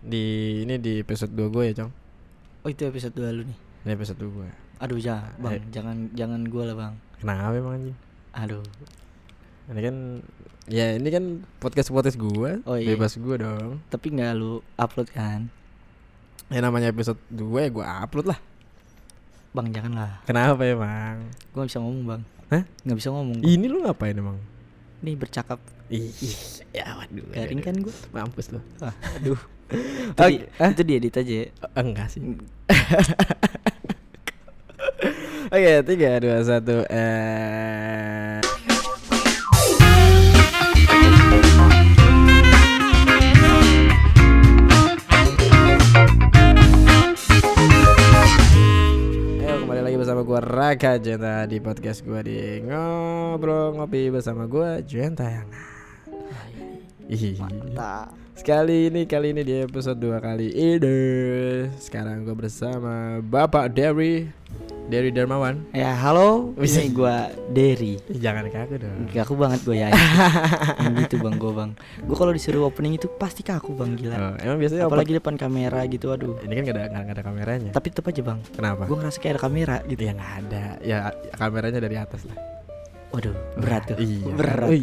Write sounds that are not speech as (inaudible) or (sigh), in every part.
Di ini di episode 2 gue ya, Cong. Oh itu episode 2 lu nih. Ini episode 2 gue. Aduh ya, Bang, Eh. jangan jangan gua lah, Bang. Kenapa emang anjing? Aduh. Ini kan ya ini kan podcast-podcast gue, Oh, iya. bebas gue dong. Tapi nggak lu upload kan? Ya namanya episode 2 ya gue upload lah. Bang, janganlah. Kenapa emang? Gua nggak bisa ngomong, Bang. Hah? Nggak bisa ngomong. Ini lu ngapain emang? Nih bercakap Ih, ya waduh. garing kan gua. Mampus lu. Ah, aduh. Itu, Oke, di, itu diedit aja ya. Eh, Enggak sih. (laughs) Oke, tiga, dua, satu. Eh. Ayo kembali lagi bersama gua Raka Jenta di podcast gua di ngobrol ngopi bersama gua Jenta yang. Mantap. Sekali ini kali ini di episode 2 kali ini Sekarang gue bersama Bapak Derry Derry Darmawan Ya, halo. Bisa. Ini gua Derry. Jangan kaku dong Kaku banget gue ya. (laughs) Gitu bang, gue bang. Gue kalau disuruh opening itu pasti kaku bang gila. Oh, Emang biasanya apa? Apalagi depan kamera gitu, aduh. Ini kan gak ada, gak ada kameranya Tapi tetap aja bang. Kenapa? Gue ngerasa kayak ada kamera gitu. Ya gak ada Ya kameranya dari atas lah Waduh, berat tuh. Iya Berat. Wih.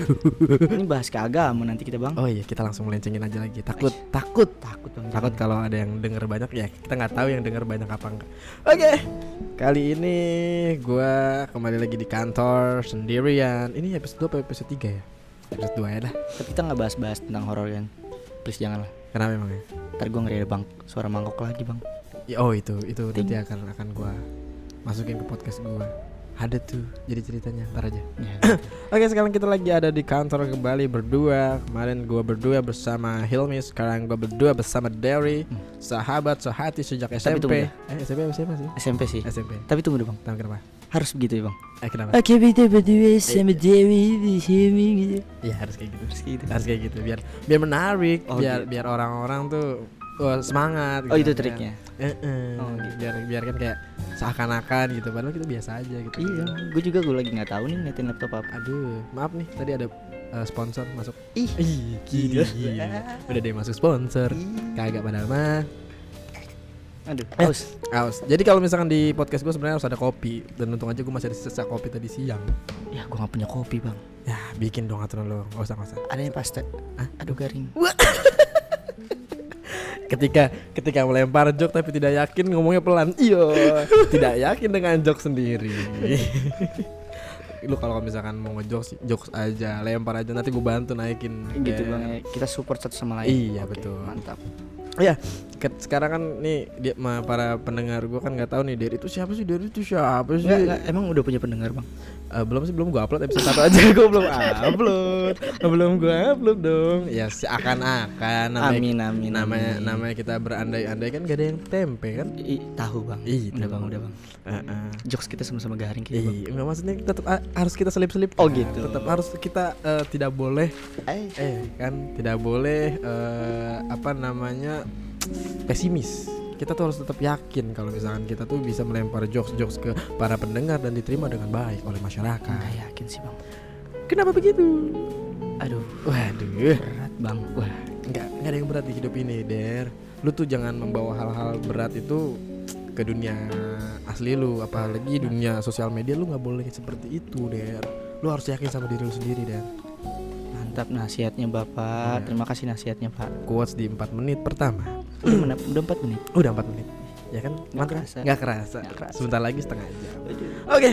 (laughs) Ini bahas ke agama nanti kita bang. Oh iya kita langsung melencengin aja lagi Takut Takut Takut bang. Takut kalau ada yang denger banyak ya kita nggak tahu yang denger banyak apa enggak. Oke. Kali ini gua kembali lagi di kantor sendirian. Ini episode 2 apa episode 3 ya? Episode 2 ya dah. Tapi kita nggak bahas-bahas tentang horor kan. Please janganlah. Kenapa emang ya? Ntar gue ngeri ada bang suara mangkok lagi bang. Ya, Oh itu itu Ting. nanti akan akan gua masukin ke podcast gua. Ada tuh jadi ceritanya ntar aja. Ya, (clears throat) Oke sekarang kita lagi ada di kantor kembali berdua. Kemarin gua berdua bersama Hilmi, sekarang gua berdua bersama Derry, Hmm. sahabat sehati sejak Tapi SMP. Eh SMP apa SMA sih? SMP sih. SMP. Tapi tunggu deh bang. Tahu kenapa? Harus begitu ya bang. Eh kenapa? Oke kita berdua sama Dewi di sini gitu. Iya harus kayak gitu. Harus gitu. Harus kayak gitu biar biar menarik, Oh, biar gitu. biar orang-orang tuh wah, semangat. Oh itu gitu kan. triknya. Eh, eh, Oh, gitu. Biar biar kan kayak seakan-akan gitu, padahal kita biasa aja gitu. Iya. Gue juga gue lagi nggak tahu nih ngeliatin laptop apa. Aduh, maaf nih tadi ada eh, sponsor masuk. Ih. Ih, gila. Udah deh masuk sponsor. Kagak padahal mah. Aduh. Eh. Haus. Aus. Jadi kalau misalkan di podcast gue sebenarnya harus ada kopi dan untung aja gue masih ada sisa kopi tadi siang. Ya gue nggak punya kopi bang. Ya bikin dong aturan lo, gak usah gak usah. Ada yang pasta. Hah? Aduh garing. (laughs) ketika ketika melempar jok tapi tidak yakin ngomongnya pelan iya tidak yakin dengan jok sendiri lu kalau misalkan mau ngejokes jokes aja lempar aja nanti gue bantu naikin Gitu Der. bang. ya. Kita support satu sama lain. Iya, Oke, betul. Mantap. Ke- sekarang kan nih dia ma- para pendengar gue kan nggak tahu nih dari itu siapa sih dari itu siapa sih Enggak, enggak, emang udah punya pendengar bang? Eh, belum sih belum gue upload episode satu aja (laughs) gue belum upload belum gue upload dong ya seakan-akan namanya amin amin. namanya amin. namanya kita berandai-andai kan gak ada yang tempe kan I, tahu bang. Ih, udah bang, udah bang. Heeh. Jokes kita sama-sama garing kayak bang. Enggak maksudnya tetap harus kita selip-selip. Oh, gitu. Tetap harus kita eh, tidak boleh Eh, eh kan tidak boleh eh, apa namanya pesimis. Kita tuh harus tetap yakin kalau misalkan kita tuh bisa melempar jokes-jokes ke para pendengar dan diterima dengan baik oleh masyarakat. nggak yakin sih bang. Kenapa begitu? Aduh, Waduh, berat bang. Wah, enggak enggak ada yang berat di hidup ini, Der. Lu tuh jangan membawa hal-hal berat itu ke dunia asli lu, apalagi dunia sosial media lu nggak boleh seperti itu, Der. Lu harus yakin sama diri lu sendiri, Der. mantap nasihatnya bapak. Iya. Terima kasih nasihatnya pak. quotes di 4 menit pertama Udah, udah 4 menit. udah 4 menit ya kan Nggak kerasa. nggak kerasa. Nggak kerasa. sebentar lagi setengah jam oke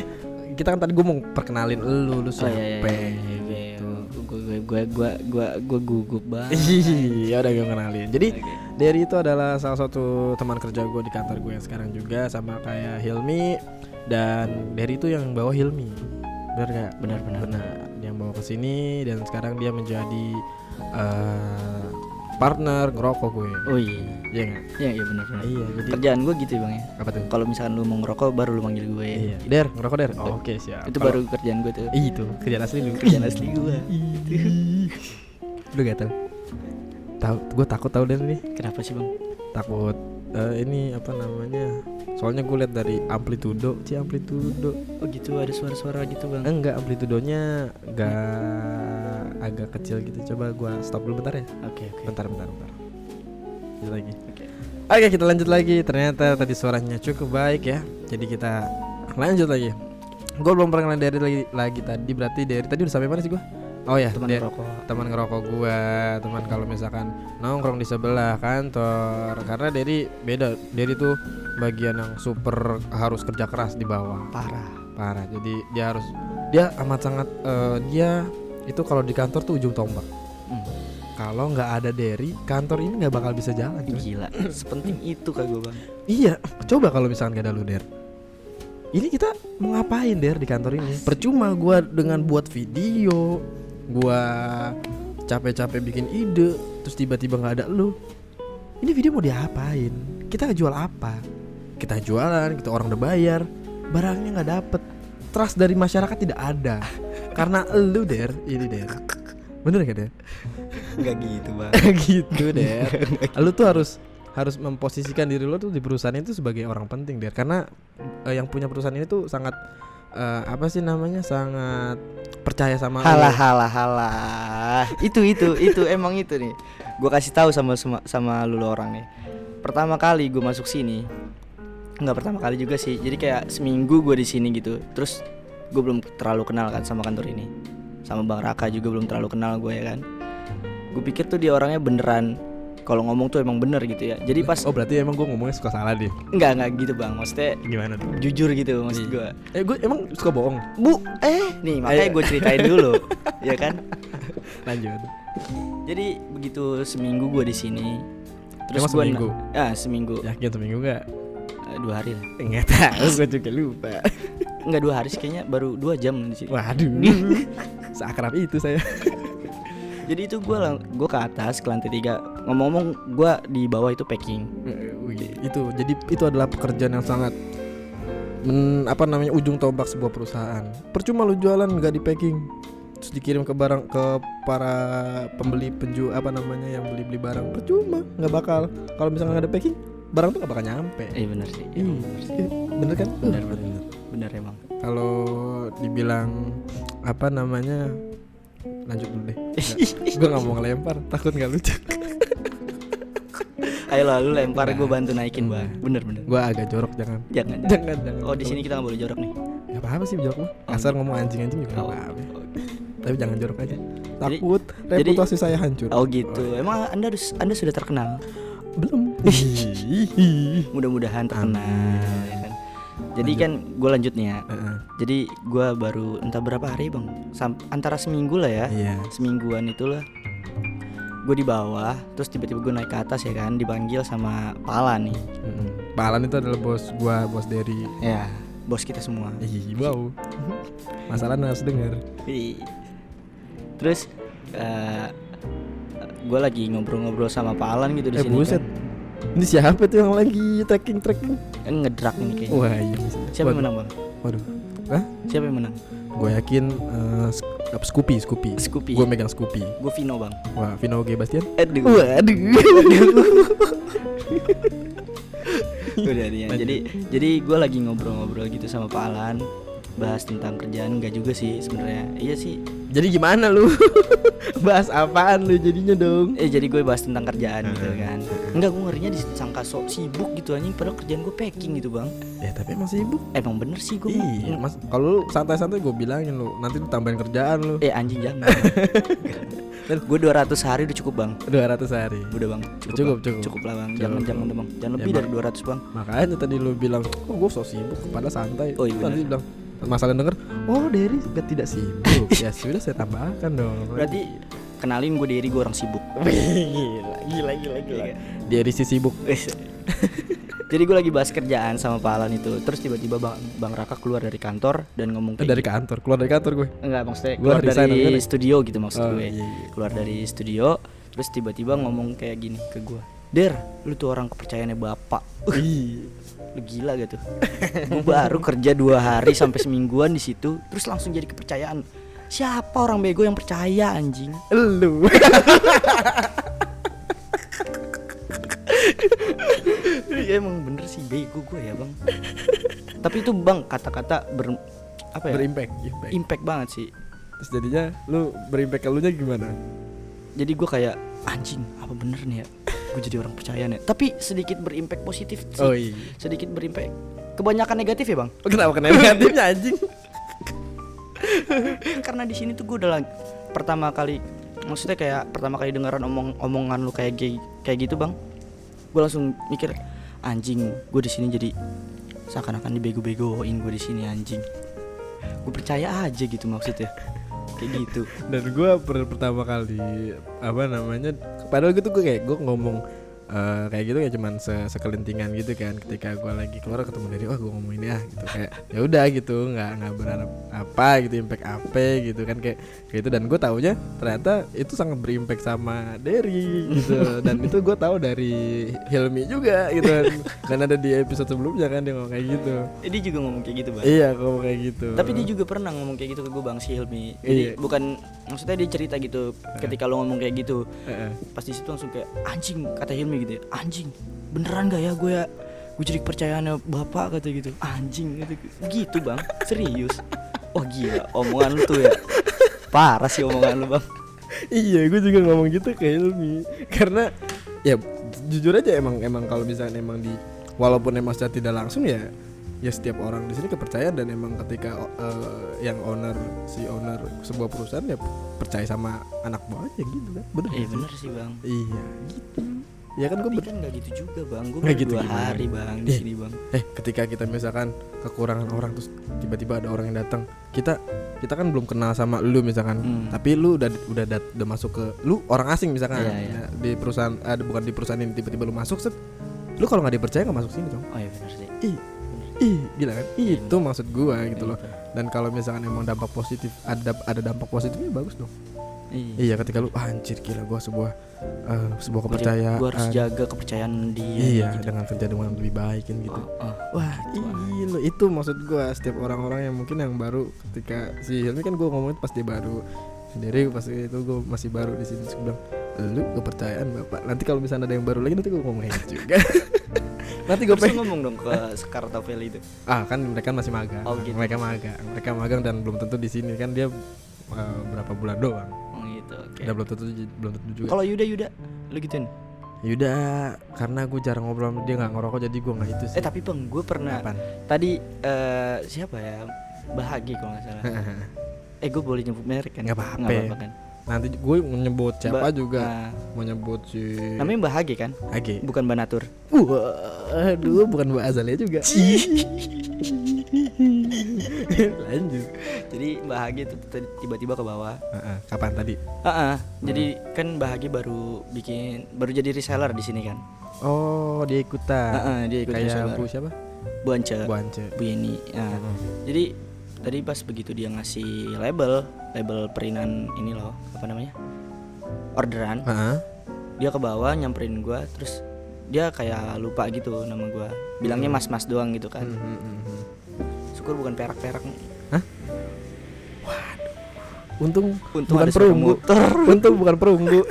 kita kan tadi gue mau perkenalin lu lu Oh siapa iya iya. gitu Gue gue gue gue gue gue gugup banget. iya udah gue kenalin jadi Oke. Derry itu adalah salah satu teman kerja gue di kantor gue yang sekarang juga sama kayak Hilmi dan Derry itu yang bawa Hilmi benar gak? Benar benar. benar dia yang bawa ke sini dan sekarang dia menjadi eh, partner ngerokok gue Oh iya. iya nggak? Iya iya benar benar. iya jadi Kerjaan gue gitu ya bang ya. apa tuh? Kalau misalkan lu mau ngerokok baru lu manggil gue. Iya. Der, ngerokok der. Oh, Oke siap. Itu Kalau- baru kerjaan gue tuh. Itu kerjaan asli lu. Kerjaan asli gue. Lu gak tau? Tahu, gue takut tahu der nih. Kenapa sih bang? Takut eh, ini apa namanya? Soalnya gue lihat dari amplitudo, ci amplitudo. Oh gitu ada suara-suara gitu bang. Enggak, amplitudonya enggak agak kecil gitu. Coba gua stop dulu bentar ya. Oke oke. Bentar, bentar, bentar. lanjut lagi. Oke. Oke kita lanjut lagi. Ternyata tadi suaranya cukup baik ya. Jadi kita lanjut lagi. Gue belum pernah dari lagi, lagi tadi. Berarti dari tadi udah sampai mana sih gue? Oh ya, Teman dia- rokok. teman ngerokok gua, teman kalau misalkan nongkrong di sebelah kantor. Karena Derry beda. Derry tuh bagian yang super harus kerja keras di bawah. Parah. Parah. Jadi dia harus dia amat sangat eh, dia itu kalau di kantor tuh ujung tombak. Hmm. Kalau nggak ada Derry, kantor ini nggak bakal bisa jalan. cuy. Gila. Sepenting itu kak gue bang. Iya, coba kalau misalkan gak ada lu Der. Ini kita mau ngapain Der di kantor ini? Percuma gua dengan buat video, gua capek-capek bikin ide, terus tiba-tiba nggak ada lu. Ini video mau diapain? Kita jual apa? Kita jualan, kita orang udah bayar, barangnya nggak dapet. Trust dari masyarakat tidak ada. (laughs) Karena lu Der, ini Der. Bener gak Der? Enggak gitu bang. gitu (laughs) Der. lu tuh harus harus memposisikan diri lu tuh di perusahaan itu sebagai orang penting Der karena eh, yang punya perusahaan ini tuh sangat eh, apa sih namanya sangat percaya sama. Halah halah halah. Itu itu itu emang itu nih. Gue kasih tahu sama sama, sama lu orang nih. Pertama kali gue masuk sini, nggak pertama kali juga sih. Jadi kayak seminggu gue di sini gitu. Terus gue belum terlalu kenal kan sama kantor ini. Sama Bang Raka juga belum terlalu kenal gue ya kan. Gue pikir tuh dia orangnya beneran. Kalau ngomong tuh emang bener gitu ya. Jadi pas Oh berarti emang gue ngomongnya suka salah deh nggak nggak gitu bang. Maksudnya Gimana tuh? jujur gitu maksud Iya. gue. Eh gue emang suka bohong Bu, eh nih makanya Ayo. gue ceritain dulu, (laughs) ya kan? Lanjut Jadi begitu seminggu gue di sini, terus Emang gue seminggu? ah seminggu Yakin seminggu gak? Eh, dua hari lah, Enggak tahu (laughs) gue juga lupa nggak dua hari sih kayaknya baru dua jam di sini. Waduh (laughs) Seakrab itu saya Jadi itu gue gue ke atas ke lantai tiga, ngomong-ngomong gue di bawah itu packing. Itu jadi itu adalah pekerjaan yang sangat men, apa namanya ujung tombak sebuah perusahaan. Percuma lu jualan nggak di packing, terus dikirim ke barang ke para pembeli penju apa namanya yang beli beli barang percuma nggak bakal kalau misalnya nggak ada packing barang tuh nggak bakal nyampe. Eh bener sih, Ih, emang bener sih, ih, bener kan? bener bener, bener emang. Kalau dibilang apa namanya lanjut dulu deh. (laughs) Gue nggak mau ngelempar, takut nggak lucu. (laughs) Ayo lah lu lempar, gue Nah. bantu naikin bang. Bener bener. Gue agak jorok jangan. Jangan. jangan. Jangan jangan. Oh di sini kita nggak boleh jorok nih. Gak apa-apa sih jorok mah. Asal ngomong anjing-anjing juga Oh, apa-apa. Tapi jangan jorok aja. Jadi- Takut jadi- reputasi saya hancur. Oh gitu. Emang anda harus- anda sudah terkenal. Belum. (laughs) Mudah-mudahan terkenal. Jadi Lanjut. kan gue lanjut nih ya. Heeh. Jadi gue baru entah berapa hari bang, Sam- antara seminggu lah ya, Iya. semingguan itulah. Gue di bawah, terus tiba-tiba gue naik ke atas ya kan, dipanggil sama Pala nih, Mm-mm. Pak Alan itu adalah bos gua, bos dari ya bos kita semua. Ih, wow. Masalahnya harus dengar. Terus gue lagi ngobrol-ngobrol sama Pak Alan gitu di Eh sini. buset. Kan. Ini siapa tuh yang lagi tracking tracking? Kan ngedrak ini kayaknya. Wah, iya. Siapa yang menang bang? Waduh. Hah? Siapa yang menang? Gue yakin eh, Sk- apa, Scoopy, Scoopy. Scoopy. Gue megang Scoopy. Gue Vino bang. Wah, Vino G Bastian. Aduh. Waduh. Udah nih ya. Jadi jadi gue lagi ngobrol-ngobrol gitu sama Pak Alan bahas tentang kerjaan enggak juga sih sebenarnya. Iya sih. Jadi gimana lu? (laughs) Bahas apaan lu jadinya dong? Eh jadi gue bahas tentang kerjaan gitu Hmm. kan. Enggak gue ngerinya disangka sok sibuk gitu anjing padahal kerjaan gue packing gitu, Bang. Ya tapi emang sibuk. Emang bener sih gue. Iya, mas. Kalau lu santai-santai gue bilangin lu, nanti lu tambahin kerjaan lu. Eh anjing jangan. gue 200 hari udah cukup, Bang. 200 hari. Udah, Bang. Cukup, Bang. cukup. Cukup lah, Bang. Cukup. Jangan jangan Bang. Jangan Ya, lebih Bang. dari 200, Bang. Makanya tadi lu bilang, oh gue so sibuk, padahal santai. Oh, iya benar. bilang, masalah denger, oh Derry juga tidak sibuk. (laughs) ya sudah saya tambahkan dong. Berarti kenalin gue Derry gue orang sibuk. (laughs) gila, gila, gila, gila. Iya. Derry si sibuk. Jadi gue lagi bahas kerjaan sama Pak Alan itu Terus tiba-tiba bang, bang Raka keluar dari kantor Dan ngomong Eh, kayak dari kantor, keluar dari kantor gue. gitu. Enggak maksudnya Gua keluar resign, dari studio gitu maksud Oh, gue iya, iya. Keluar dari studio Terus tiba-tiba ngomong kayak gini ke gue Der, lu tuh orang kepercayaannya bapak (laughs) Lu gila gitu (laughs) Gue baru kerja dua hari sampai semingguan di situ Terus langsung jadi kepercayaan Siapa orang bego yang percaya anjing lu. (laughs) Ya emang bener sih bego gue ya bang Tapi itu bang kata-kata ber Apa ya Berimpact, impact. Impact banget sih Terus jadinya lu berimpact ke lu nya gimana? jadi gue kayak anjing apa bener nih ya gue jadi orang percaya nih tapi sedikit berimpact positif sih. Oh iya. sedikit berimpact kebanyakan negatif ya bang Kenapa kena negatifnya anjing? (laughs) karena di sini tuh gue udah pertama kali maksudnya kayak pertama kali dengeran omong omongan lu kayak gi- kayak gitu bang gue langsung mikir anjing gue di sini jadi seakan-akan dibego-begoin gue di sini anjing gue percaya aja gitu maksudnya kayak gitu Dan gue pertama kali apa namanya? Padahal gitu gue kayak gue ngomong eh, kayak gitu ya cuman se sekelintingan gitu kan. Ketika gue lagi keluar ketemu dari wah gue ngomongin ya gitu. Kayak ya udah gitu. Nggak nggak berharap apa gitu impact apa gitu kan. Kayak kayak itu dan gue taunya ternyata itu sangat berimpact sama Derry gitu. (laughs) Dan itu gue tahu dari Hilmi juga gitu. Kan dan ada di episode sebelumnya kan dia ngomong kayak gitu. Eh, dia juga ngomong kayak gitu bang. Iya ngomong kayak gitu. Tapi dia juga pernah ngomong kayak gitu ke gue bang si Hilmi. Jadi Iya. bukan maksudnya dia cerita gitu ketika lo ngomong kayak gitu. Heeh. pas di situ langsung kayak anjing kata Hilmi gitu ya anjing beneran gak ya gue ya? Gue jadi kepercayaannya bapak kata gitu. Anjing gitu. Gitu bang. Serius. Oh gila. Omongan lu tuh ya. Parah sih omongan lu bang. Iya gue juga ngomong gitu ke Hilmi. Karena ya jujur aja emang emang kalau misalnya emang di walaupun emang secara tidak langsung ya ya setiap orang di sini kepercayaan dan emang ketika eh, yang owner si owner sebuah perusahaan ya percaya sama anak buahnya gitu kan. Bener iya bener sih bang. Iya gitu ya kan gue tapi kan gak gitu juga bang. Gue Nggak gitu dua gimana? hari bang di Iya. sini bang. eh ketika kita misalkan kekurangan orang terus tiba-tiba ada orang yang datang kita kita kan belum kenal sama lu misalkan. Hmm. tapi lu udah udah dat- udah masuk ke lu orang asing misalkan. Iya, iya. Ya, di perusahaan ada bukan di perusahaan ini tiba-tiba lu masuk set. Lu kalau nggak dipercaya nggak masuk sini dong oh iya bener sih. Ih ih gila kan? Itu maksud gua gitu loh. Iya. dan kalau misalkan emang dampak positif ada ada dampak positifnya bagus dong iya. Iya ketika lu ah, anjir gila gua sebuah eh, sebuah gue kepercayaan. harus jaga kepercayaan dia iya gitu. dengan kerja dengan lebih baik kan gitu. Oh, oh. Wah, iya itu maksud gua setiap orang-orang yang mungkin yang baru ketika si Hilmi kan gua ngomongin pas dia baru sendiri pas itu gua masih baru di sini gua bilang lu kepercayaan bapak. Nanti kalau misalnya ada yang baru lagi nanti gua ngomongin (laughs) juga. Nanti gua Terus pengen ngomong dong ke Skarta Valley itu? Ah kan mereka masih magang. Oh, gitu. mereka magang. Mereka magang dan belum tentu di sini kan dia eh, berapa bulan doang gitu oke. Dan belum tentu belum tentu juga. Kalau Yuda Yuda lu gituin? Yuda karena gue jarang ngobrol sama dia nggak ngerokok jadi gue nggak itu sih. Eh tapi bang gue pernah Apaan? tadi eh, siapa ya? Bahagia kalau nggak salah. (laughs) Eh gue boleh nyebut merek kan? Nggak apa-apa. Nggak apa-apa kan? Nanti gue nyebut siapa Ba- juga. Nah, mau nyebut si namanya bahagia kan? Age. Bukan Banatur. Wah, aduh bukan Mbak Azalea juga. (laughs) (laughs) Lanjut. jadi bahagia itu tadi tiba-tiba ke bawah kapan tadi? Ah, ah. jadi kan bahagia baru bikin baru jadi reseller di sini kan Oh, dia ikutan. Ah, ah, dia ikut Kayak Bu siapa? Bu Ance Bu Ance. Bu Yeni Nah, Heeh. jadi tadi pas begitu dia ngasih label label perinan ini loh apa namanya orderan Heeh. dia ke bawah nyamperin gua terus dia kayak lupa gitu nama gua bilangnya mas mas doang gitu kan Hmm, hmm, hmm, hmm. Syukur bukan perak perak Untung, Untung bukan perunggu. (laughs) Untung bukan perunggu.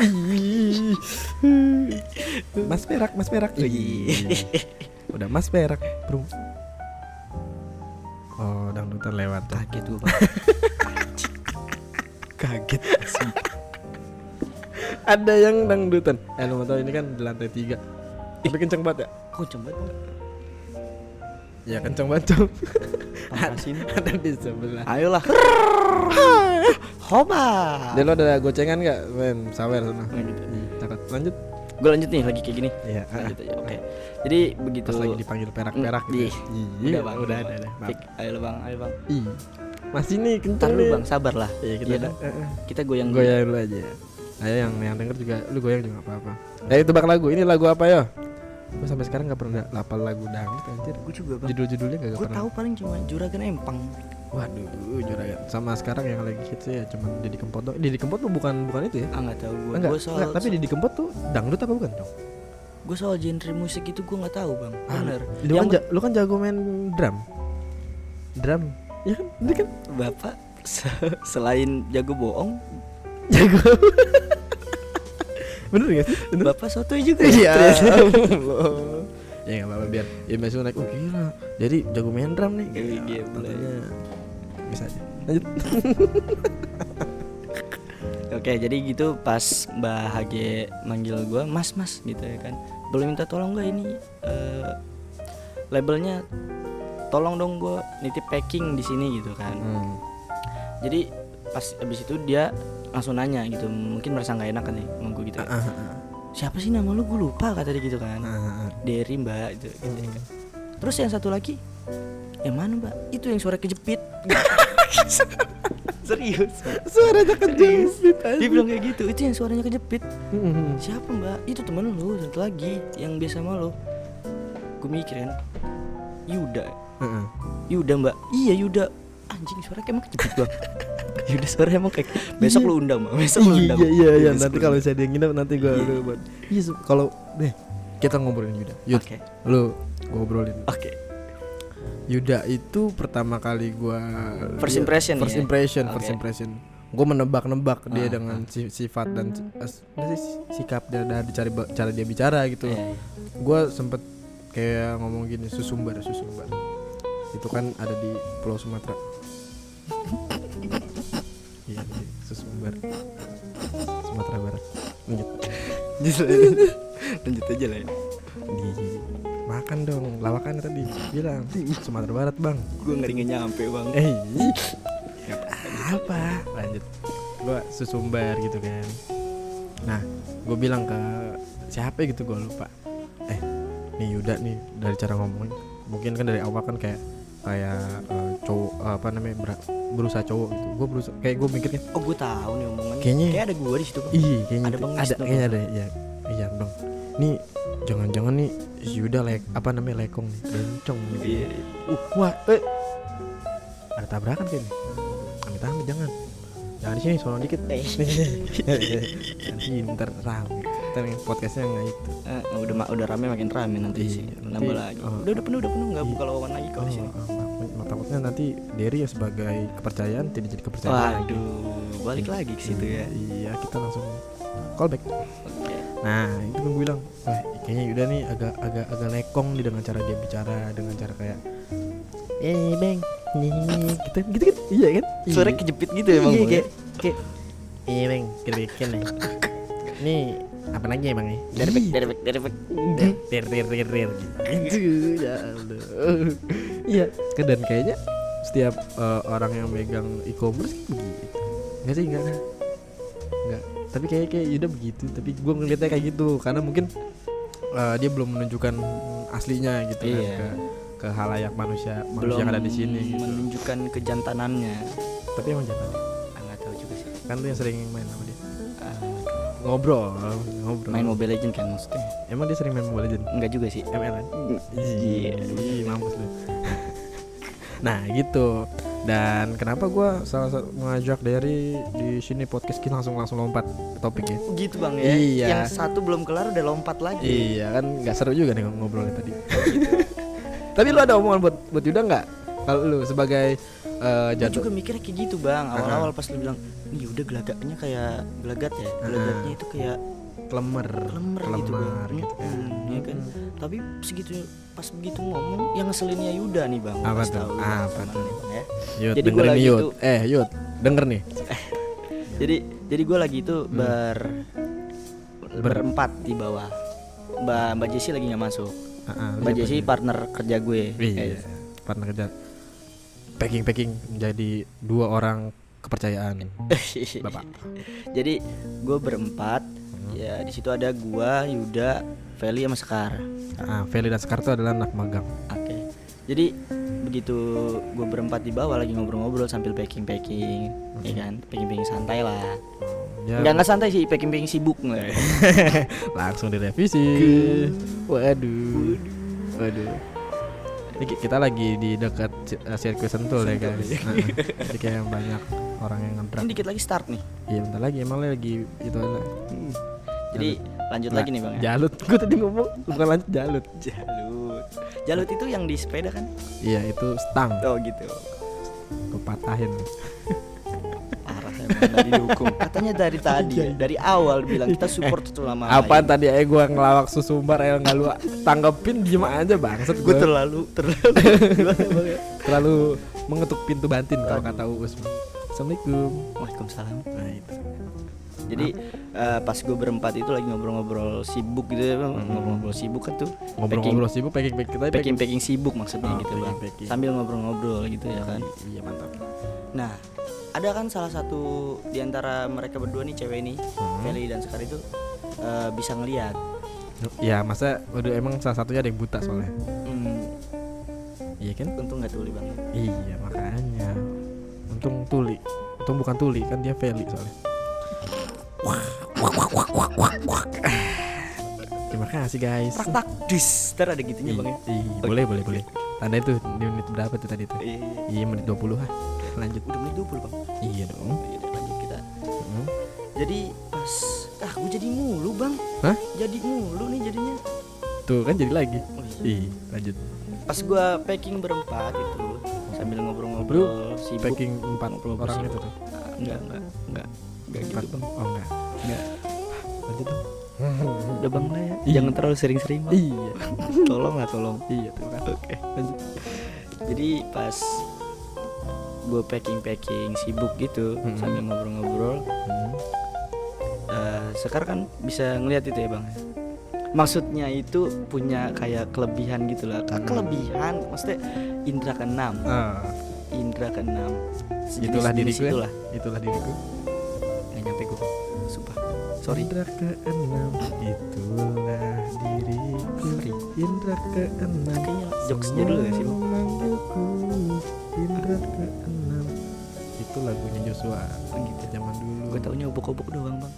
(laughs) Mas perak, Mas perak. Udah Mas perak, perunggu. Oh, dangdutan lewat kaget bang (laughs) Kaget. Ada yang dangdutan. Eh, lu mau tahu ini kan di lantai tiga. Tapi kenceng banget ya? kok coba bang Ya kenceng banget Cong. Pangkasin. Ada di sebelah. ayolah hoba Dan lo ada gocengan gak men sawer sana? Nggak gitu. Cakep. Lanjut. gue lanjut nih lagi kayak gini Iya. lanjut aja oke jadi begitu Pas lagi dipanggil perak-perak Mm, gitu. ih. Iya, udah bang udah ada ada. Ayo bang ayo bang Ih. Masih nih kenceng nih. bang sabar lah Iya, kita Iya dong. eh, eh. kita goyang. Goyang dulu aja. Ayo yang yang denger juga lu goyang juga apa-apa. Eh tebak lagu. Ini lagu apa ya? Gue sampai sekarang gak pernah lapal lagu dangdut anjir. gue juga bang Judul-judulnya gak gue pernah. tahu paling cuma juragan empang Waduh, juragan. Sama sekarang yang lagi hits ya cuman Didi Kempot doang. Didi Kempot tuh bukan bukan itu ya? ah nggak tahu gue Enggak, gue soal enggak, tapi Didi Kempot tuh dangdut apa bukan dong? gue soal genre musik itu gue nggak tahu bang Ah, bener Lu kan, ja- lu kan jago main drum. Drum. Ya kan? Ini kan bapak se- selain jago bohong jago. Bener gak sih? Bener. bapak sotoy juga Iya. ternyata. Allah. (laughs) ya nggak apa-apa biar ya besok naik oh gila jadi jago main drum nih Iya, Gila, iya, makanya bisa aja lanjut ya (laughs) oke jadi gitu pas Mbak Hage manggil gue mas mas gitu ya kan boleh minta tolong gak ini eh, labelnya tolong dong gue nitip packing di sini gitu kan Hmm. jadi pas abis itu dia langsung nanya gitu. Mungkin merasa nggak enak kan nih sama gue gitu ya. Ah, ah, ah. siapa sih nama lu? Gue lupa kata dia gitu kan. Ah, ah. Derry mbak gitu, gitu ya Hmm. kan. terus yang satu lagi yang mana mbak? Itu yang suara kejepit. (laughs) Serius? Suaranya kejepit dia bilang kayak gitu itu yang suaranya kejepit. Hmm. siapa mbak? Itu temen lu satu lagi yang biasa sama lu. Gue mikir kan Yuda. Heeh. Yuda mbak. Iya Yuda. Anjing suara kayak kejepit bang (laughs) (laughs) Yuda suara emang kayak besok lu undang mbak besok lu Iya undang iya iya, iya. Nanti kalau saya dia nginep nanti gua Iya. buat. Iya kalau deh kita ngobrolin Yuda. Yud, oke lu gua ngobrolin. oke Yuda itu pertama kali gua First dia- impression first ya? impression, first impression. Gua menebak-nebak dia Ah, dengan si- sifat dan sih, sikap dan dari cara dia bicara gitu. Iya, iya. Gua sempet kayak ngomong gini susumbar susumbar. Itu kan ada di Pulau Sumatera. (laughs) Iya, susumbar. Sumatera Barat. (laughs) Lanjut. lanjut aja lah ya. Di makan dong. Lawakan tadi. Bilang Sumatera Barat bang. Gue ngeri nggak nyampe bang. Eh ih, apa? Lanjut. Gua susumbar gitu kan. Nah gue bilang ke siapa gitu gue lupa. Eh nih Yuda nih dari cara ngomongin. Mungkin kan dari awal kan kayak kayak eh, cowok apa namanya ber- berusaha cowok gitu gue berusaha kayak gue mikir kan oh gue tahu nih omongannya Kayaknya- kayak ada gue di situ Ih, kayaknya Ada Bang ada kayaknya ada ya. Iya, Bang. Nih jangan-jangan nih si Yuda lek apa namanya lekong nih, bencong nih. iya Uh, wah, eh. Ada tabrakan kayaknya. Amit amit jangan. Jangan di sini sono dikit. Eh. (laughs) Nanti ntar rame. Ntar podcastnya nggak itu. Eh, udah udah rame makin rame nanti Iya, nambah lagi oh. udah udah penuh udah penuh nggak Iya. buka lowongan lagi kalau di sini Oh, oh, oh, takutnya nanti Derry ya sebagai kepercayaan tidak jadi kepercayaan lagi. waduh balik lagi ke situ ya Iya, kita langsung callback. oke Nah itu kan gue bilang Wah kayaknya Yuda nih agak agak agak lekong nih dengan cara dia bicara Dengan cara kayak Eh bang nih gitu gitu kan iya kan suara Iya. kejepit gitu ya bang iya kayak ya? kayak iya bang kita bikin nih nih apa lagi emang nih back back dari back tir tir tir tir gitu ya iya. Dan kayaknya setiap eh, orang yang megang e-commerce begitu. Nggak sih nggak nggak. Tapi kayak kayak Yuda begitu tapi gue ngeliatnya kayak gitu. Karena mungkin eh, dia belum menunjukkan aslinya gitu kan Iya. ke ke halayak manusia manusia belum yang ada di sini gitu. menunjukkan kejantanannya. Tapi emang jangan ah, nggak tahu juga sih. Kan lu yang sering main sama ngobrol ngobrol. Main Mobile Legend kan maksudnya? Emang dia sering main Mobile Legend enggak juga sih. ML kan Iya. Ih, mampus lu. nah gitu. Dan kenapa gua salah satu mengajak dari di sini podcast kita langsung langsung lompat ke topik ya? Gitu bang ya? Iya. yang satu belum kelar udah lompat lagi. Iya kan nggak seru juga nih ngobrolnya tadi. (laughs) Tapi lu ada omongan buat buat Yuda nggak? Kalau lu sebagai eh, Gue jatuh juga mikirnya kayak gitu bang. Awal-awal pas lu bilang nih udah gelagatnya kayak gelagat ya. Gelagatnya itu kayak klemer lemer gitu bang gitu kan. Mm, ya kan. Tapi segitu pas begitu ngomong yang ngeselinnya Yuda nih bang. Apa tuh? tahu Apa tuh? ya. Yud Jadi dengerin lagi Yud. tuh- eh Yud denger nih. (laughs) Jadi jadi gue lagi itu Hmm. ber berempat di bawah. Mbak mbak Jessie lagi nggak masuk. Ah, mbak Jessie dia? partner kerja gue Iya, Eh, partner kerja. Packing packing. Menjadi dua orang kepercayaan. (laughs) Bapak. Jadi gue berempat. Ya di situ ada gua Yuda Feli sama Sekar. Ah Feli dan Sekar itu adalah anak magang. Oke. Jadi begitu gue berempat di bawah lagi ngobrol-ngobrol sambil packing packing ya kan? Packing packing santai lah. Ya. Nggak nggak santai sih packing packing sibuk nggak? (laughs) Langsung direvisi. Waduh. Waduh. Ki- kita lagi di dekat eh, sirkuit sentul ya guys. Nah, jadi kayak banyak orang yang ngedrak ini dikit lagi start nih. Iya bentar lagi. Emang lagi itu ada jadi lanjut Nah, lagi nih bang ya. Jalut. (laughs) Gue tadi ngomong bukan lanjut jalut. Jalut. Jalut itu yang di sepeda kan? Iya itu stang. Oh gitu. Gue didukung katanya dari tadi ya, dari awal bilang kita support tuh lama apaan tadi? Eh gue ngelawak susumbar eh nggak lu tanggepin diem aja bangset gue gue terlalu terlalu. (laughs) Ya terlalu mengetuk pintu bantin kalau kata Uus Assalamualaikum. Waalaikumsalam. Nah itu. Jadi eh, pas gue berempat itu lagi ngobrol-ngobrol sibuk gitu ya, Bang. ngobrol-ngobrol sibuk kan tuh. ngobrol-ngobrol sibuk packing packing kita Packing. packing sibuk maksudnya Oh, gitu bang. packing-packing. Sambil ngobrol-ngobrol gitu ya kan. iya mantap. Nah, ada kan salah satu di antara mereka berdua nih cewek nih, Hmm. Feli dan Sekar itu eh, bisa ngelihat. ya masa waduh emang salah satunya ada yang buta soalnya. Hmm, iya kan? Untung nggak tuli bang. iya makanya. Untung tuli. Untung bukan tuli kan dia Feli soalnya. Terima kasih guys. Tak tak dis, ntar ada gitunya Ih, bang ya. ih, boleh boleh boleh. Tanda itu di menit berapa tuh tadi tuh? Iya, iya. iya. Menit 20 ah lanjut Udah menit 20 bang. iya dong Iya, lanjut kita. Hmm. Jadi pas ah gue jadi mulu bang. Hah? Jadi mulu nih jadinya. tuh kan jadi lagi Oh, iya. ih lanjut Pas gua packing berempat itu sambil ngobrol-ngobrol sibuk. packing empat Ngobrol orang sibuk. itu tuh Ah, enggak enggak enggak enggak gitu bang. oh enggak Enggak. lanjut dong Udah bang lah ya. Jangan terlalu sering-sering bang. iya (laughs) tolong lah tolong. iya terima kasih Oke. lanjut. Jadi pas gue packing packing sibuk gitu Hmm. sambil ngobrol-ngobrol. Hmm. eh Sekar kan bisa ngelihat itu ya bang? Maksudnya itu punya kayak kelebihan gitu lah. Hmm. kelebihan maksudnya indra keenam. Ah, indra keenam. Itulah diriku ya. itulah. Itulah diriku. Nggak nyampe gue sumpah. Sorry. Indra keenam. Itulah diriku. Sorry. Indra keenam. Kayaknya jokesnya dulu gak sih bang? Indra keenam lagunya Joshua gitu. zaman dulu. Gue taunya obok-obok doang bang.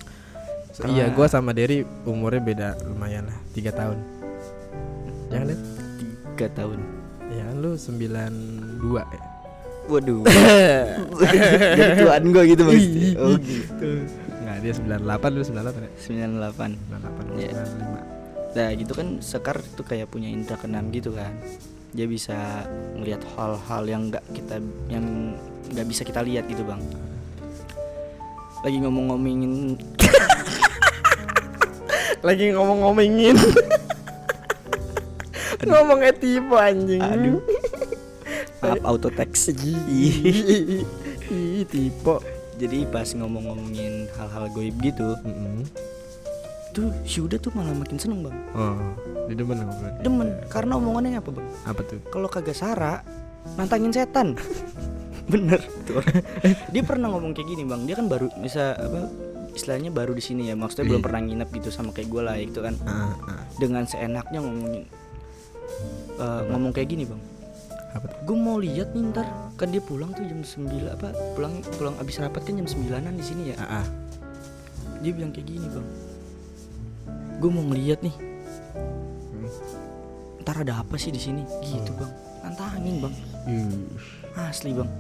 Iya gua sama Derry umurnya beda lumayan lah tiga tahun. Ya lihat tiga tahun. Ya lu 92 ya? Waduh. (laughs) Jadi tuan gue gitu bang. Oh gitu. Nggak dia 98 lu 98 ya? 98 98 Iya. 95 Nah gitu kan Sekar tuh kayak punya indra keenam gitu kan Dia bisa ngelihat hal-hal yang nggak kita yang nggak bisa kita lihat gitu bang. Lagi ngomong-ngomongin (laughs) lagi ngomong-ngomongin. (laughs) Ngomongnya tipe anjing. Aduh. (laughs) Maaf auto text tipe Jadi pas ngomong-ngomongin hal-hal goib gitu Mm-mm. Tuh si Uda tuh malah makin seneng bang. Oh di demen ngobrol Demen karena omongannya apa bang? Apa tuh? Kalau kagak sara Nantangin setan. (laughs) Bener. Tuh. (laughs) Dia pernah ngomong kayak gini bang. Dia kan baru bisa apa Istilahnya baru di sini ya. Maksudnya belum Iya. pernah nginep gitu sama kayak gue lah gitu kan. Ah, ah. dengan seenaknya ngomongin eh, ngomong kayak gini bang. Apa gue mau lihat nih ntar. Kan dia pulang tuh jam 9 apa pulang pulang abis rapat kan jam 9an di sini ya. Ah. dia bilang kayak gini bang gue mau ngeliat nih. Hmm. ntar ada apa sih di sini? Gitu bang. Nantangin bang. Ih. asli bang.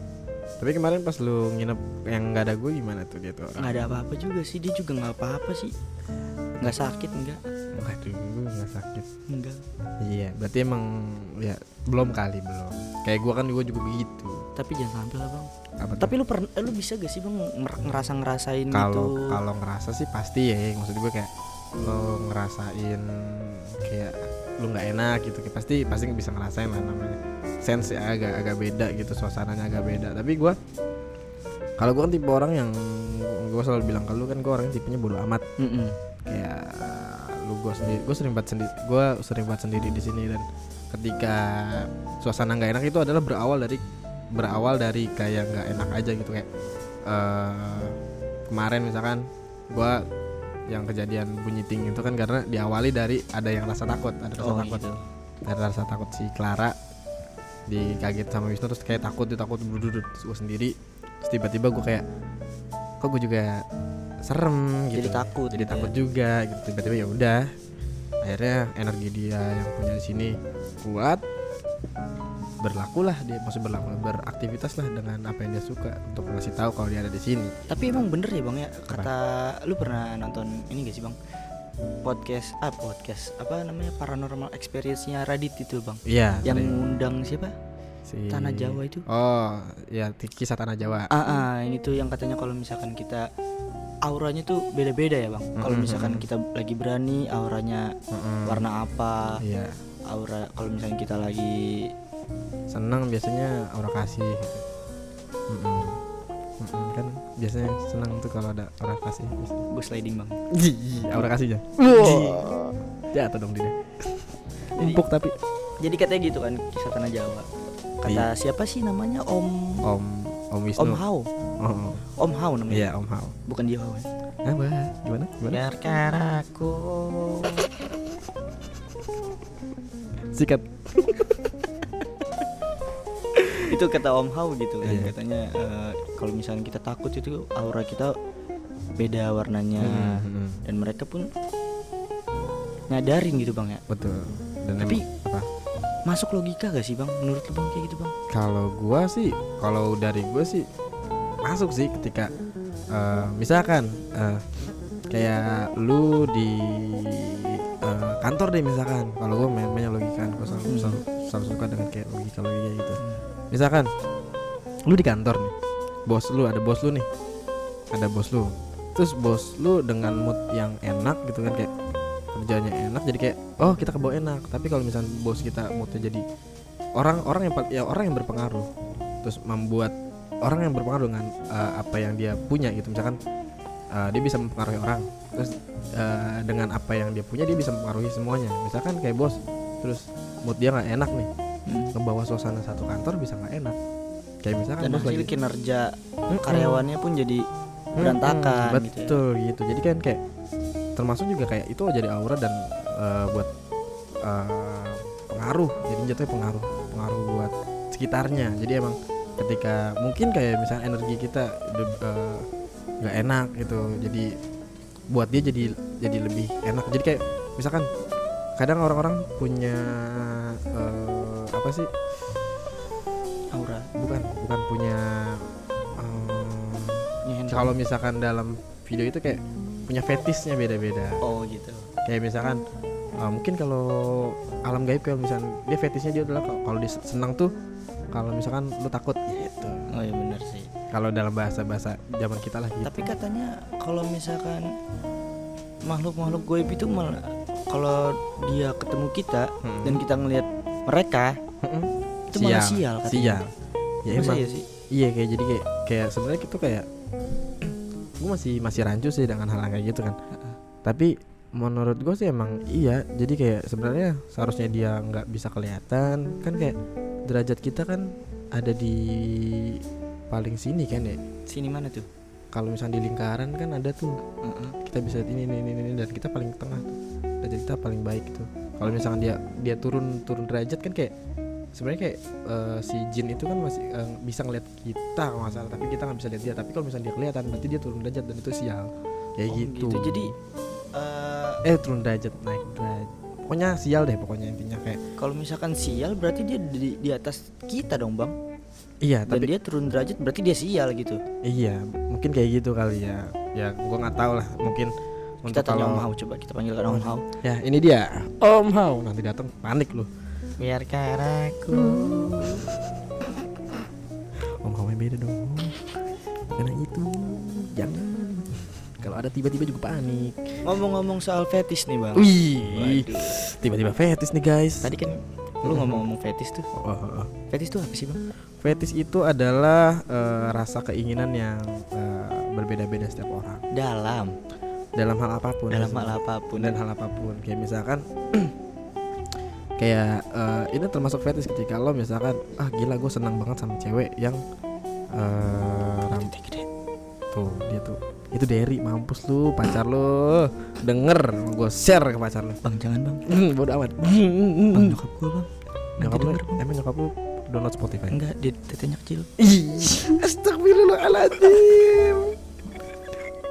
Tapi kemarin pas lu nginep yang nggak ada gue gimana tuh dia tuh orang nggak ada apa-apa juga sih. Dia juga nggak apa-apa sih. Nggak sakit enggak waduh nggak sakit. Enggak iya berarti emang ya belum kali belum. Kayak gue kan gue juga begitu. Tapi jangan sampai lah bang. Apa tuh? tapi lu pernah eh, lu bisa gak sih bang ngerasa ngerasain kalau gitu? kalau ngerasa sih pasti ya maksud gue kayak lo ngerasain kayak lu nggak enak gitu kayak pasti pasti bisa ngerasain lah namanya. Sense ya agak agak beda gitu suasananya agak beda. Tapi gue kalau gue kan tipe orang yang gue selalu bilang ke lu kan gue orangnya tipenya bodo amat. Mm-mm. kayak lu gue sendiri gue sering banget sendiri gue sering banget sendiri di sini dan ketika suasana nggak enak itu adalah berawal dari berawal dari kayak nggak enak aja gitu. Kayak eh kemarin misalkan gue yang kejadian bunyi ting itu kan karena diawali dari ada yang rasa takut ada rasa Oh, takut. gitu. ada rasa takut si Clara dikaget sama Wisnu terus kayak takut dia takut berduduk gue sendiri. Terus tiba-tiba gue kayak kok gue juga serem gitu. Jadi takut jadi gitu takut ya. juga gitu. Tiba-tiba ya udah akhirnya energi dia yang punya di sini kuat berlakulah dia maksud berlaku beraktivitas lah dengan apa yang dia suka untuk ngasih tahu kalau dia ada di sini. Tapi emang bener ya bang ya? Kata lu pernah nonton ini gak sih bang? Podcast ah podcast apa namanya paranormal experience-nya Radit itu bang. Iya yang ngundang siapa? Si- Tanah Jawa itu. Oh ya kisah tanah Jawa. Ah, ah yang itu yang katanya kalau misalkan kita auranya tuh beda-beda ya bang. Kalau Mm-mm, misalkan mm-mm. kita lagi berani auranya Mm-mm. warna apa iya. aura kalau misalkan kita lagi senang biasanya aura kasih gitu. Mm-mm. Mm-mm, kan biasanya senang tuh kalau ada orang kasih. Gue sliding bang. Ih, aura kasihnya jatuh dong dia. Empuk tapi. jadi katanya gitu kan kisah tanah Jawa. Kata Iya. siapa sih namanya? Om om om Wisnu. Om Hao oh. Om Hao namanya. Iya om Hao bukan dia Hao apa? Gimana? Gimana? Biarkan aku. Sikat itu kata Om Hao gitu kan Iya. katanya eh, kalau misalnya kita takut itu aura kita beda warnanya. Hmm, hmm, dan mereka pun nyadarin gitu bang ya. Betul. Dan Tapi- apa? masuk logika gak sih bang? Menurut lu bang kayak gitu bang? Kalau gua sih kalau dari gua sih masuk sih ketika eh, misalkan eh, kayak lu di eh, kantor deh misalkan. Kalau gua main mainnya logika gua selalu, Hmm. selalu, selalu suka dengan kayak logika logika gitu misalkan lu di kantor nih bos lu ada bos lu nih ada bos lu. Terus bos lu dengan mood yang enak gitu kan kayak kerjanya enak jadi kayak oh kita kebawa enak. Tapi kalau misalnya bos kita moodnya jadi orang orang yang ya orang yang berpengaruh. Terus membuat orang yang berpengaruh dengan eh, apa yang dia punya gitu. Misalkan eh, dia bisa mempengaruhi orang. Terus eh, dengan apa yang dia punya dia bisa mempengaruhi semuanya. Misalkan kayak bos terus mood dia nggak enak nih Hmm. ngebawa suasana satu kantor bisa nggak enak kayak misalkan dan hasil lagi kinerja Mm-mm. karyawannya pun jadi Mm-mm, berantakan gitu ya. betul gitu, jadi kan kayak termasuk juga kayak itu jadi aura dan eh, buat eh, pengaruh jadi jatuhnya pengaruh pengaruh buat sekitarnya jadi emang ketika mungkin kayak misalnya energi kita eh, nggak enak gitu jadi buat dia jadi jadi lebih enak jadi kayak misalkan kadang orang-orang punya eh, apa sih? Aura. Bukan bukan punya Nyehendra. kalau misalkan dalam video itu kayak punya fetisnya beda-beda. Oh gitu. Kayak misalkan uh, mungkin kalau alam gaib kalau misalkan dia fetisnya dia adalah kalau dia senang tuh kalau misalkan lu takut gitu oh iya benar sih. Kalau dalam bahasa bahasa zaman kita lah gitu. Tapi katanya kalau misalkan makhluk-makhluk goib itu malah kalau dia ketemu kita Mm-mm. dan kita ngelihat mereka Mm-mm. itu malah sial. katanya. sial. Ya Masa emang. iya sih? Iya kayak jadi kayak kayak sebenarnya itu kayak (clears throat) gue masih masih rancu sih dengan hal, -hal kayak gitu kan. Tapi menurut gue sih emang iya. Jadi kayak sebenarnya seharusnya dia nggak bisa kelihatan. Kan kayak derajat kita kan ada di paling sini kan ya. Sini mana tuh? Kalau misalnya di lingkaran kan ada tuh. Heeh. kita bisa ini ini ini, ini dan kita paling tengah tuh derajat kita paling baik gitu. Kalau misalkan dia dia turun turun derajat kan kayak sebenarnya kayak eh, si jin itu kan masih eh, bisa ngeliat kita kalau nggak salah tapi kita nggak bisa lihat dia. Tapi kalau misalnya dia kelihatan berarti dia turun derajat dan itu sial. Kayak Oh, gitu. jadi eh, eh turun derajat naik derajat. Pokoknya sial deh pokoknya intinya kayak kalau misalkan sial berarti dia di, di atas kita dong bang. Iya dan tapi dia turun derajat berarti dia sial gitu. Iya mungkin kayak gitu kali ya. Ya gua nggak tahu lah. Mungkin kita untuk tanya Om kalau Hao coba kita panggilkan Om Hao ya ini dia. Om Hao nanti datang panik lu. Biarkan aku. Om Hao yang beda dong. Karena itu jangan. Kalau ada tiba-tiba juga panik. Ngomong-ngomong soal fetish nih bang. Wih tiba-tiba fetis nih guys. Tadi kan lu ngomong-ngomong fetish tuh. Oh, oh, oh. fetish tuh apa sih bang? Fetish itu adalah eh, rasa keinginan yang eh, berbeda-beda setiap orang. Dalam dalam hal apa pun. Dalam hal apa pun. Dan hal apa pun. Kayak misalkan (clears throat) kayak eh, ini termasuk fetish ketika lo misalkan ah gila gue senang banget sama cewek yang Gede-gede. tuh dia tuh. Itu Derry mampus lu pacar lu. Denger gue share ke pacar lu. Bang jangan bang. (laughs) Bodoh amat. Bang nyokap gua bang. Nyokap lu emang nyokap lu download Spotify? Enggak dia tetenya kecil. (laughs) Astagfirullahaladzim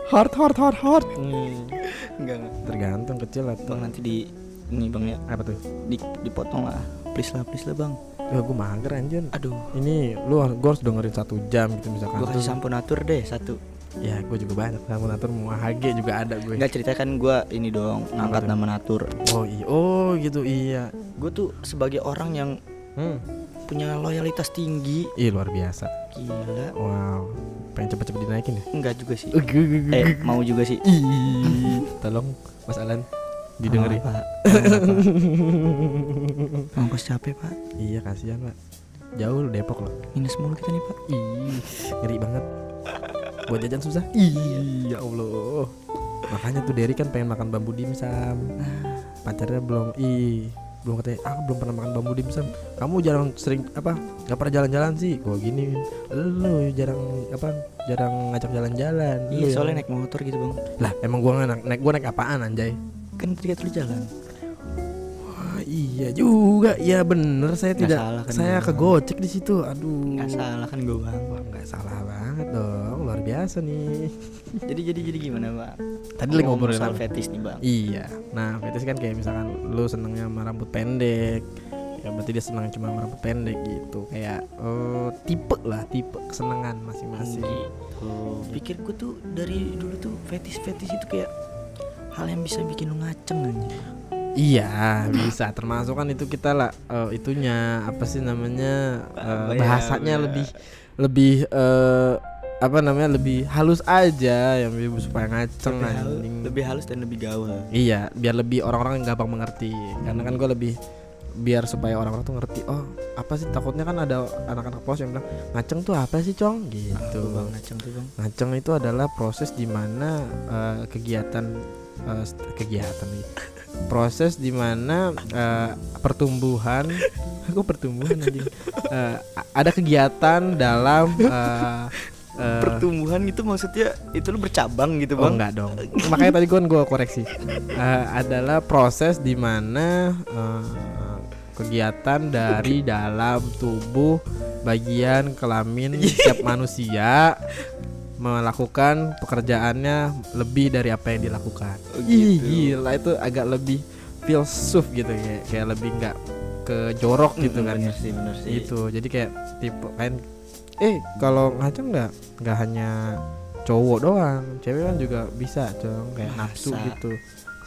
Hard hard hard hard. Enggak enggak. Tergantung kecil atau bang nanti di ini bang ya. Apa tuh? di, dipotong lah. Please lah please lah bang. Ya gue mager anjir aduh. Ini lu gue harus dengerin satu jam gitu misalkan. Gua kasih Terus- sampun atur deh satu. Ya gue juga banyak Sama natur mau HG juga ada gue Enggak ceritakan gua ini dong ngangkat tuh? nama natur Oh iya Oh gitu iya. Gue tuh sebagai orang yang hmm. punya loyalitas tinggi. Ih luar biasa. Gila. Wow Pengen cepet-cepet dinaikin ya? Enggak juga sih. Eh, gu- eh mau juga sih. Ih, Tolong Mas Alan Didengerin. Pak. Mampus capek pak. Iya kasihan pak. Jauh lu Depok loh. Minus mulu kita nih pak. Ih, ngeri banget. buat jajan susah. Iya Allah. Makanya tuh Derry kan pengen makan bambu dimsum. Pacarnya belum ih belum katanya aku belum pernah makan bambu dimsum kamu jarang sering apa nggak pernah jalan-jalan sih? Gua gini lu jarang apa jarang ngajak jalan-jalan. Iya yang- soalnya naik motor gitu bang. Lah emang gua naik, naik gua naik apaan anjay? Kan ketika lu jalan. Wah, iya juga. Ya bener. Saya Nggak tidak salah kan saya gua. kegocek di situ. Aduh. Nggak salah kan gue bang. Wah, nggak salah banget dong luar biasa nih Jadi jadi jadi gimana bang tadi lagi ngobrolin soal apa? fetis nih bang Iya. Nah, fetis kan kayak misalkan lu senengnya sama rambut pendek. Ya berarti dia senang cuma sama rambut pendek gitu. Kayak eh, tipe lah, tipe kesenangan masing-masing. Gitu Pikir gue tuh dari dulu tuh fetis-fetis itu kayak Hal yang bisa bikin lu ngaceng aja Iya, bisa. Termasuk kan itu kita lah eh, itunya apa sih namanya ya, bahasanya ya? lebih lebih eh, apa namanya lebih halus aja yang lebih supaya ngaceng lebih, halus, anjing. lebih halus dan lebih gaul Iya, biar lebih orang-orang gampang mengerti. Karena kan gue lebih biar supaya orang-orang tuh ngerti. Oh, apa sih takutnya kan ada anak-anak pos yang bilang ngaceng tuh apa sih, Cong? Gitu. Tuh bang ngaceng tuh bang Ngaceng itu adalah proses di mana eh, kegiatan st- kegiatan nih. Proses di mana eh, pertumbuhan (laughs) aku pertumbuhan anjing. Eh, a- ada kegiatan dalam eh, eh, Pertumbuhan itu maksudnya Itu lu bercabang gitu Oh bang enggak dong. Makanya tadi gue gue koreksi. Eh, adalah proses di mana eh, kegiatan dari dalam tubuh bagian kelamin (laughs) setiap manusia melakukan pekerjaannya lebih dari apa yang dilakukan. Oh, Ih, gitu. gila itu agak lebih filsuf gitu kayak kayak lebih nggak ke jorok gitu Mm, kan bener sih bener sih. Gitu jadi kayak tipe kan eh kalau ngaceng nggak? Nggak hanya cowok doang cewek kan juga bisa dong kayak nafsu Masa? gitu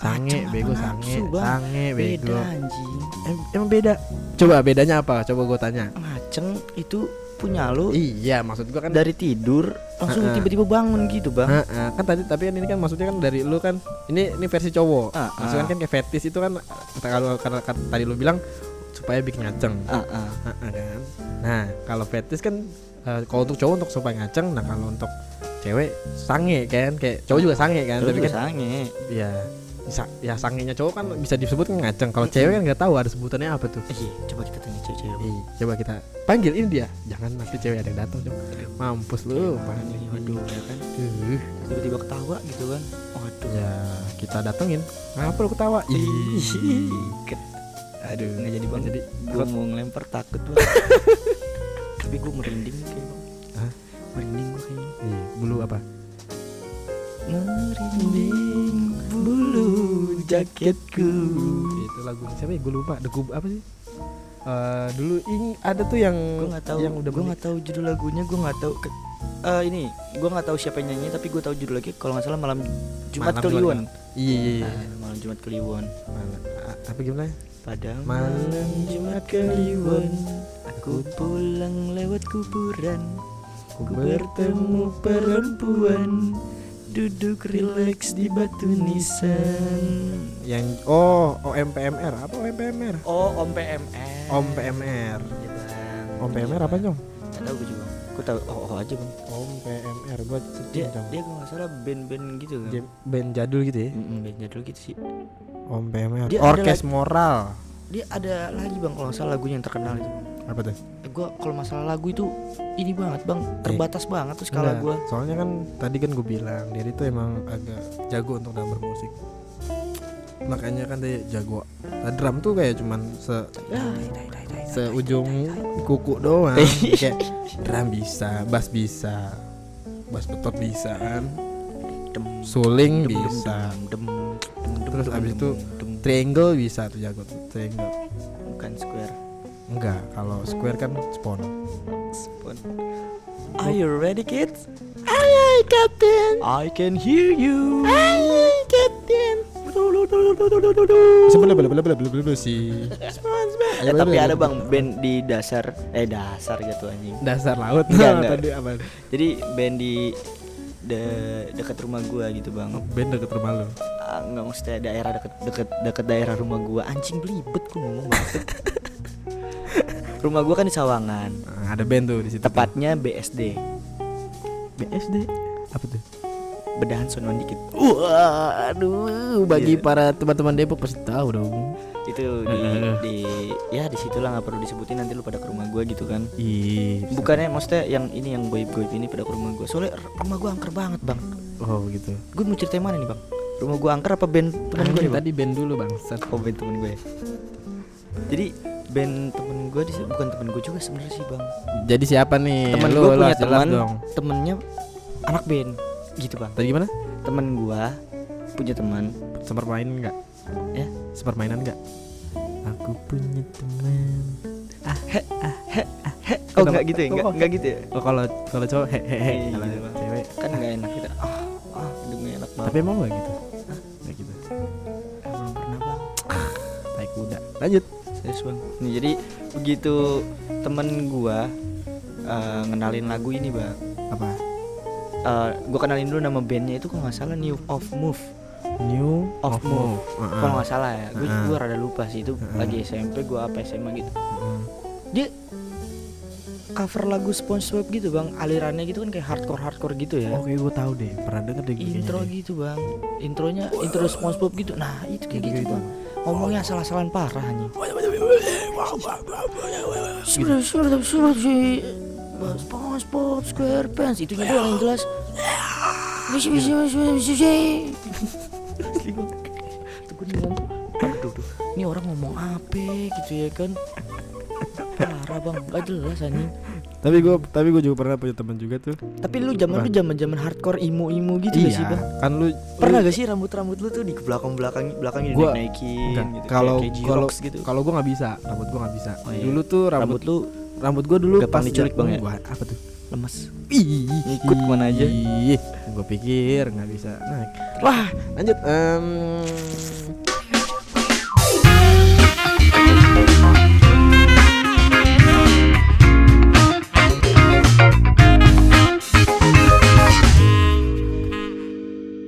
sange Ngaceng apa bego nafsu, sange sange bego. Beda anjing. Em- emang beda? Coba bedanya apa? Coba gue tanya. Ngaceng itu punya lu. Iya maksud gua kan dari tidur langsung tiba-tiba bangun gitu bang. Heeh, kan tadi tapi kan ini kan maksudnya kan dari lu kan ini ini versi cowok. Ah, maksudnya kan kayak fetis itu kan kalau karena kan tadi lu bilang supaya bikin ngaceng. Kan? Nah kalau fetis kan eh, kalau untuk cowok untuk supaya ngaceng nah kalau untuk cewek sange kan? Kayak cowok juga sange kan? Lu tapi juga kan sange. Ya sa- ya sangenya cowok kan bisa disebut kan ngaceng. Kalau cewek kan nggak tahu ada sebutannya apa tuh. Eh, iya, coba kita tanya cewek-cewek. Ih, coba kita panggil ini dia. Jangan nanti cewek ada yang datang Cok. mampus lu panggil waduh ya kan. Uh, tiba-tiba ketawa gitu kan. Waduh. Ya kita datengin. Ngapa lu ketawa? Ih, ket- aduh nggak jadi bang jadi gue mau ngelempar takut bang tapi gue merinding kayak bang Hah? merinding gue kayaknya bulu apa merinding bulu jaketku. Itu lagu siapa ya? Gue lupa. Gub apa sih? Eh, dulu ing ada tuh yang gue nggak tahu. yang udah gue nggak tahu judul lagunya gue nggak tahu eh, ini gue nggak tahu siapa yang nyanyi tapi gue tahu judul lagi. Kalau nggak salah malam Jumat Malam Kliwon. Iya iya iya. Ah, malam Jumat Kliwon. Malam- apa gimana? Pada Malam malam Jumat Kliwon. Aku pulang lewat kuburan. Ku bertemu perempuan duduk rileks di batu nisan. Yang oh OMPMR apa OMPMR oh Om PMR Om PMR Iya, Bang. Om PMR apa nyong Nggak tahu gue juga. Gue tahu oh, oh aja bang. Om PMR gua dia Cong. dia kalau nggak salah band-band gitu kan. Dia band jadul gitu ya? Mm-mm, band jadul gitu sih. Om PMR Dia ada Orkes Moral dia ada lagi bang. Kalau nggak salah lagunya yang terkenal itu. Bang apa tuh? Eh, gue kalau masalah lagu itu ini banget bang. Terbatas banget tuh skala Enggak, gue soalnya kan tadi kan gue bilang dia itu emang agak jago untuk dalam bermusik. Makanya kan dia jago. Nah, drum tuh kayak cuman se seujung kuku doang. (laughs) Kayak drum bisa bass bisa bass betot bisa kan. Suling bisa. Terus abis itu triangle bisa tuh jago tuh triangle. Bukan square. Enggak kalau square kan spawn. Spon. Are you ready kids? Aye aye captain. I can hear you. Aye captain. Sebelah belah belah belah belah belah si. Eh, tapi ada bang band di dasar eh dasar gitu anjing. Dasar laut. Enggak, enggak. (laughs) tadi apa? Jadi band di de dekat rumah gua gitu bang. Band deket rumah lu? Ah, nggak maksudnya daerah deket deket deket daerah rumah gua. Anjing belibet gua ngomong banget (laughs) rumah gua kan di Sawangan. Nah, ada band tuh di situ tepatnya BSD BSD Apa tuh? bedahan sonoan dikit. Wah, aduh, bagi Iya. para teman-teman Depok pasti tahu dong. Itu di, Heeh. (laughs) di ya di situlah nggak perlu disebutin nanti lu pada ke rumah gua gitu kan Ih, bukannya maksudnya yang ini yang goib goib ini pada ke rumah gua soalnya rumah gua angker banget bang Oh gitu. gue mau cerita mana nih bang rumah gua angker apa band temen gue nih tadi band dulu bang. oh band temen gue jadi band temen gue di bukan temen gue juga sebenarnya sih bang Jadi siapa nih? temen gue punya teman temennya anak band gitu bang Tadi gimana? temen gua punya teman Sempat main nggak? ya Sempat mainan nggak? Aku punya teman. oh Kenapa? enggak gitu ya enggak Oh, enggak gitu ya Oh kalau kalau cowok hehehe, Iya, kalau gitu, Bang. cewek. kan enggak enak kita ah ah enak banget Tapi emang nggak gitu? Nggak gitu. Eh, belum pernah bang Tai kuda. Lanjut. serius bang nih jadi begitu temen gua eh, ngenalin lagu ini bang Apa? Eh, gua kenalin dulu nama bandnya itu kalau nggak salah New of Move New Of Move. Heeh. kalau nggak salah ya gue Heeh. gua rada lupa sih itu Heeh. lagi SMP gua apa SMA gitu Heeh. dia cover lagu SpongeBob gitu bang alirannya gitu kan kayak hardcore hardcore gitu ya Oke, gue tahu deh. Pernah denger deh gue intro deh. gitu bang intronya intro SpongeBob gitu nah itu kayak gitu, Gitu-gitu. bang ngomongnya asal-asalan parah anjing SpongeBob SquarePants itunya doang yang jelas Asli, Bang. Apa gitu ya kan parah bang gak jelas anjing Tapi gue tapi gue juga pernah punya teman juga tuh. tapi lu zaman lu zaman zaman hardcore imo imo gitu gak sih bang kan lu pernah lu- gak sih rambut rambut lu tuh di belakang belakang belakangnya Gua- Enggak. gitu Kalau kalau gitu kalau gue nggak bisa, rambut gue nggak bisa. Oh, iya. Dulu tuh rambut rambut lu rambut gue dulu gampang pas diculik, Bang, ya? Apa tuh? lemes Ih, Ngikut ke mana aja. Gue pikir nggak bisa. Nah, wah, lanjut. Em,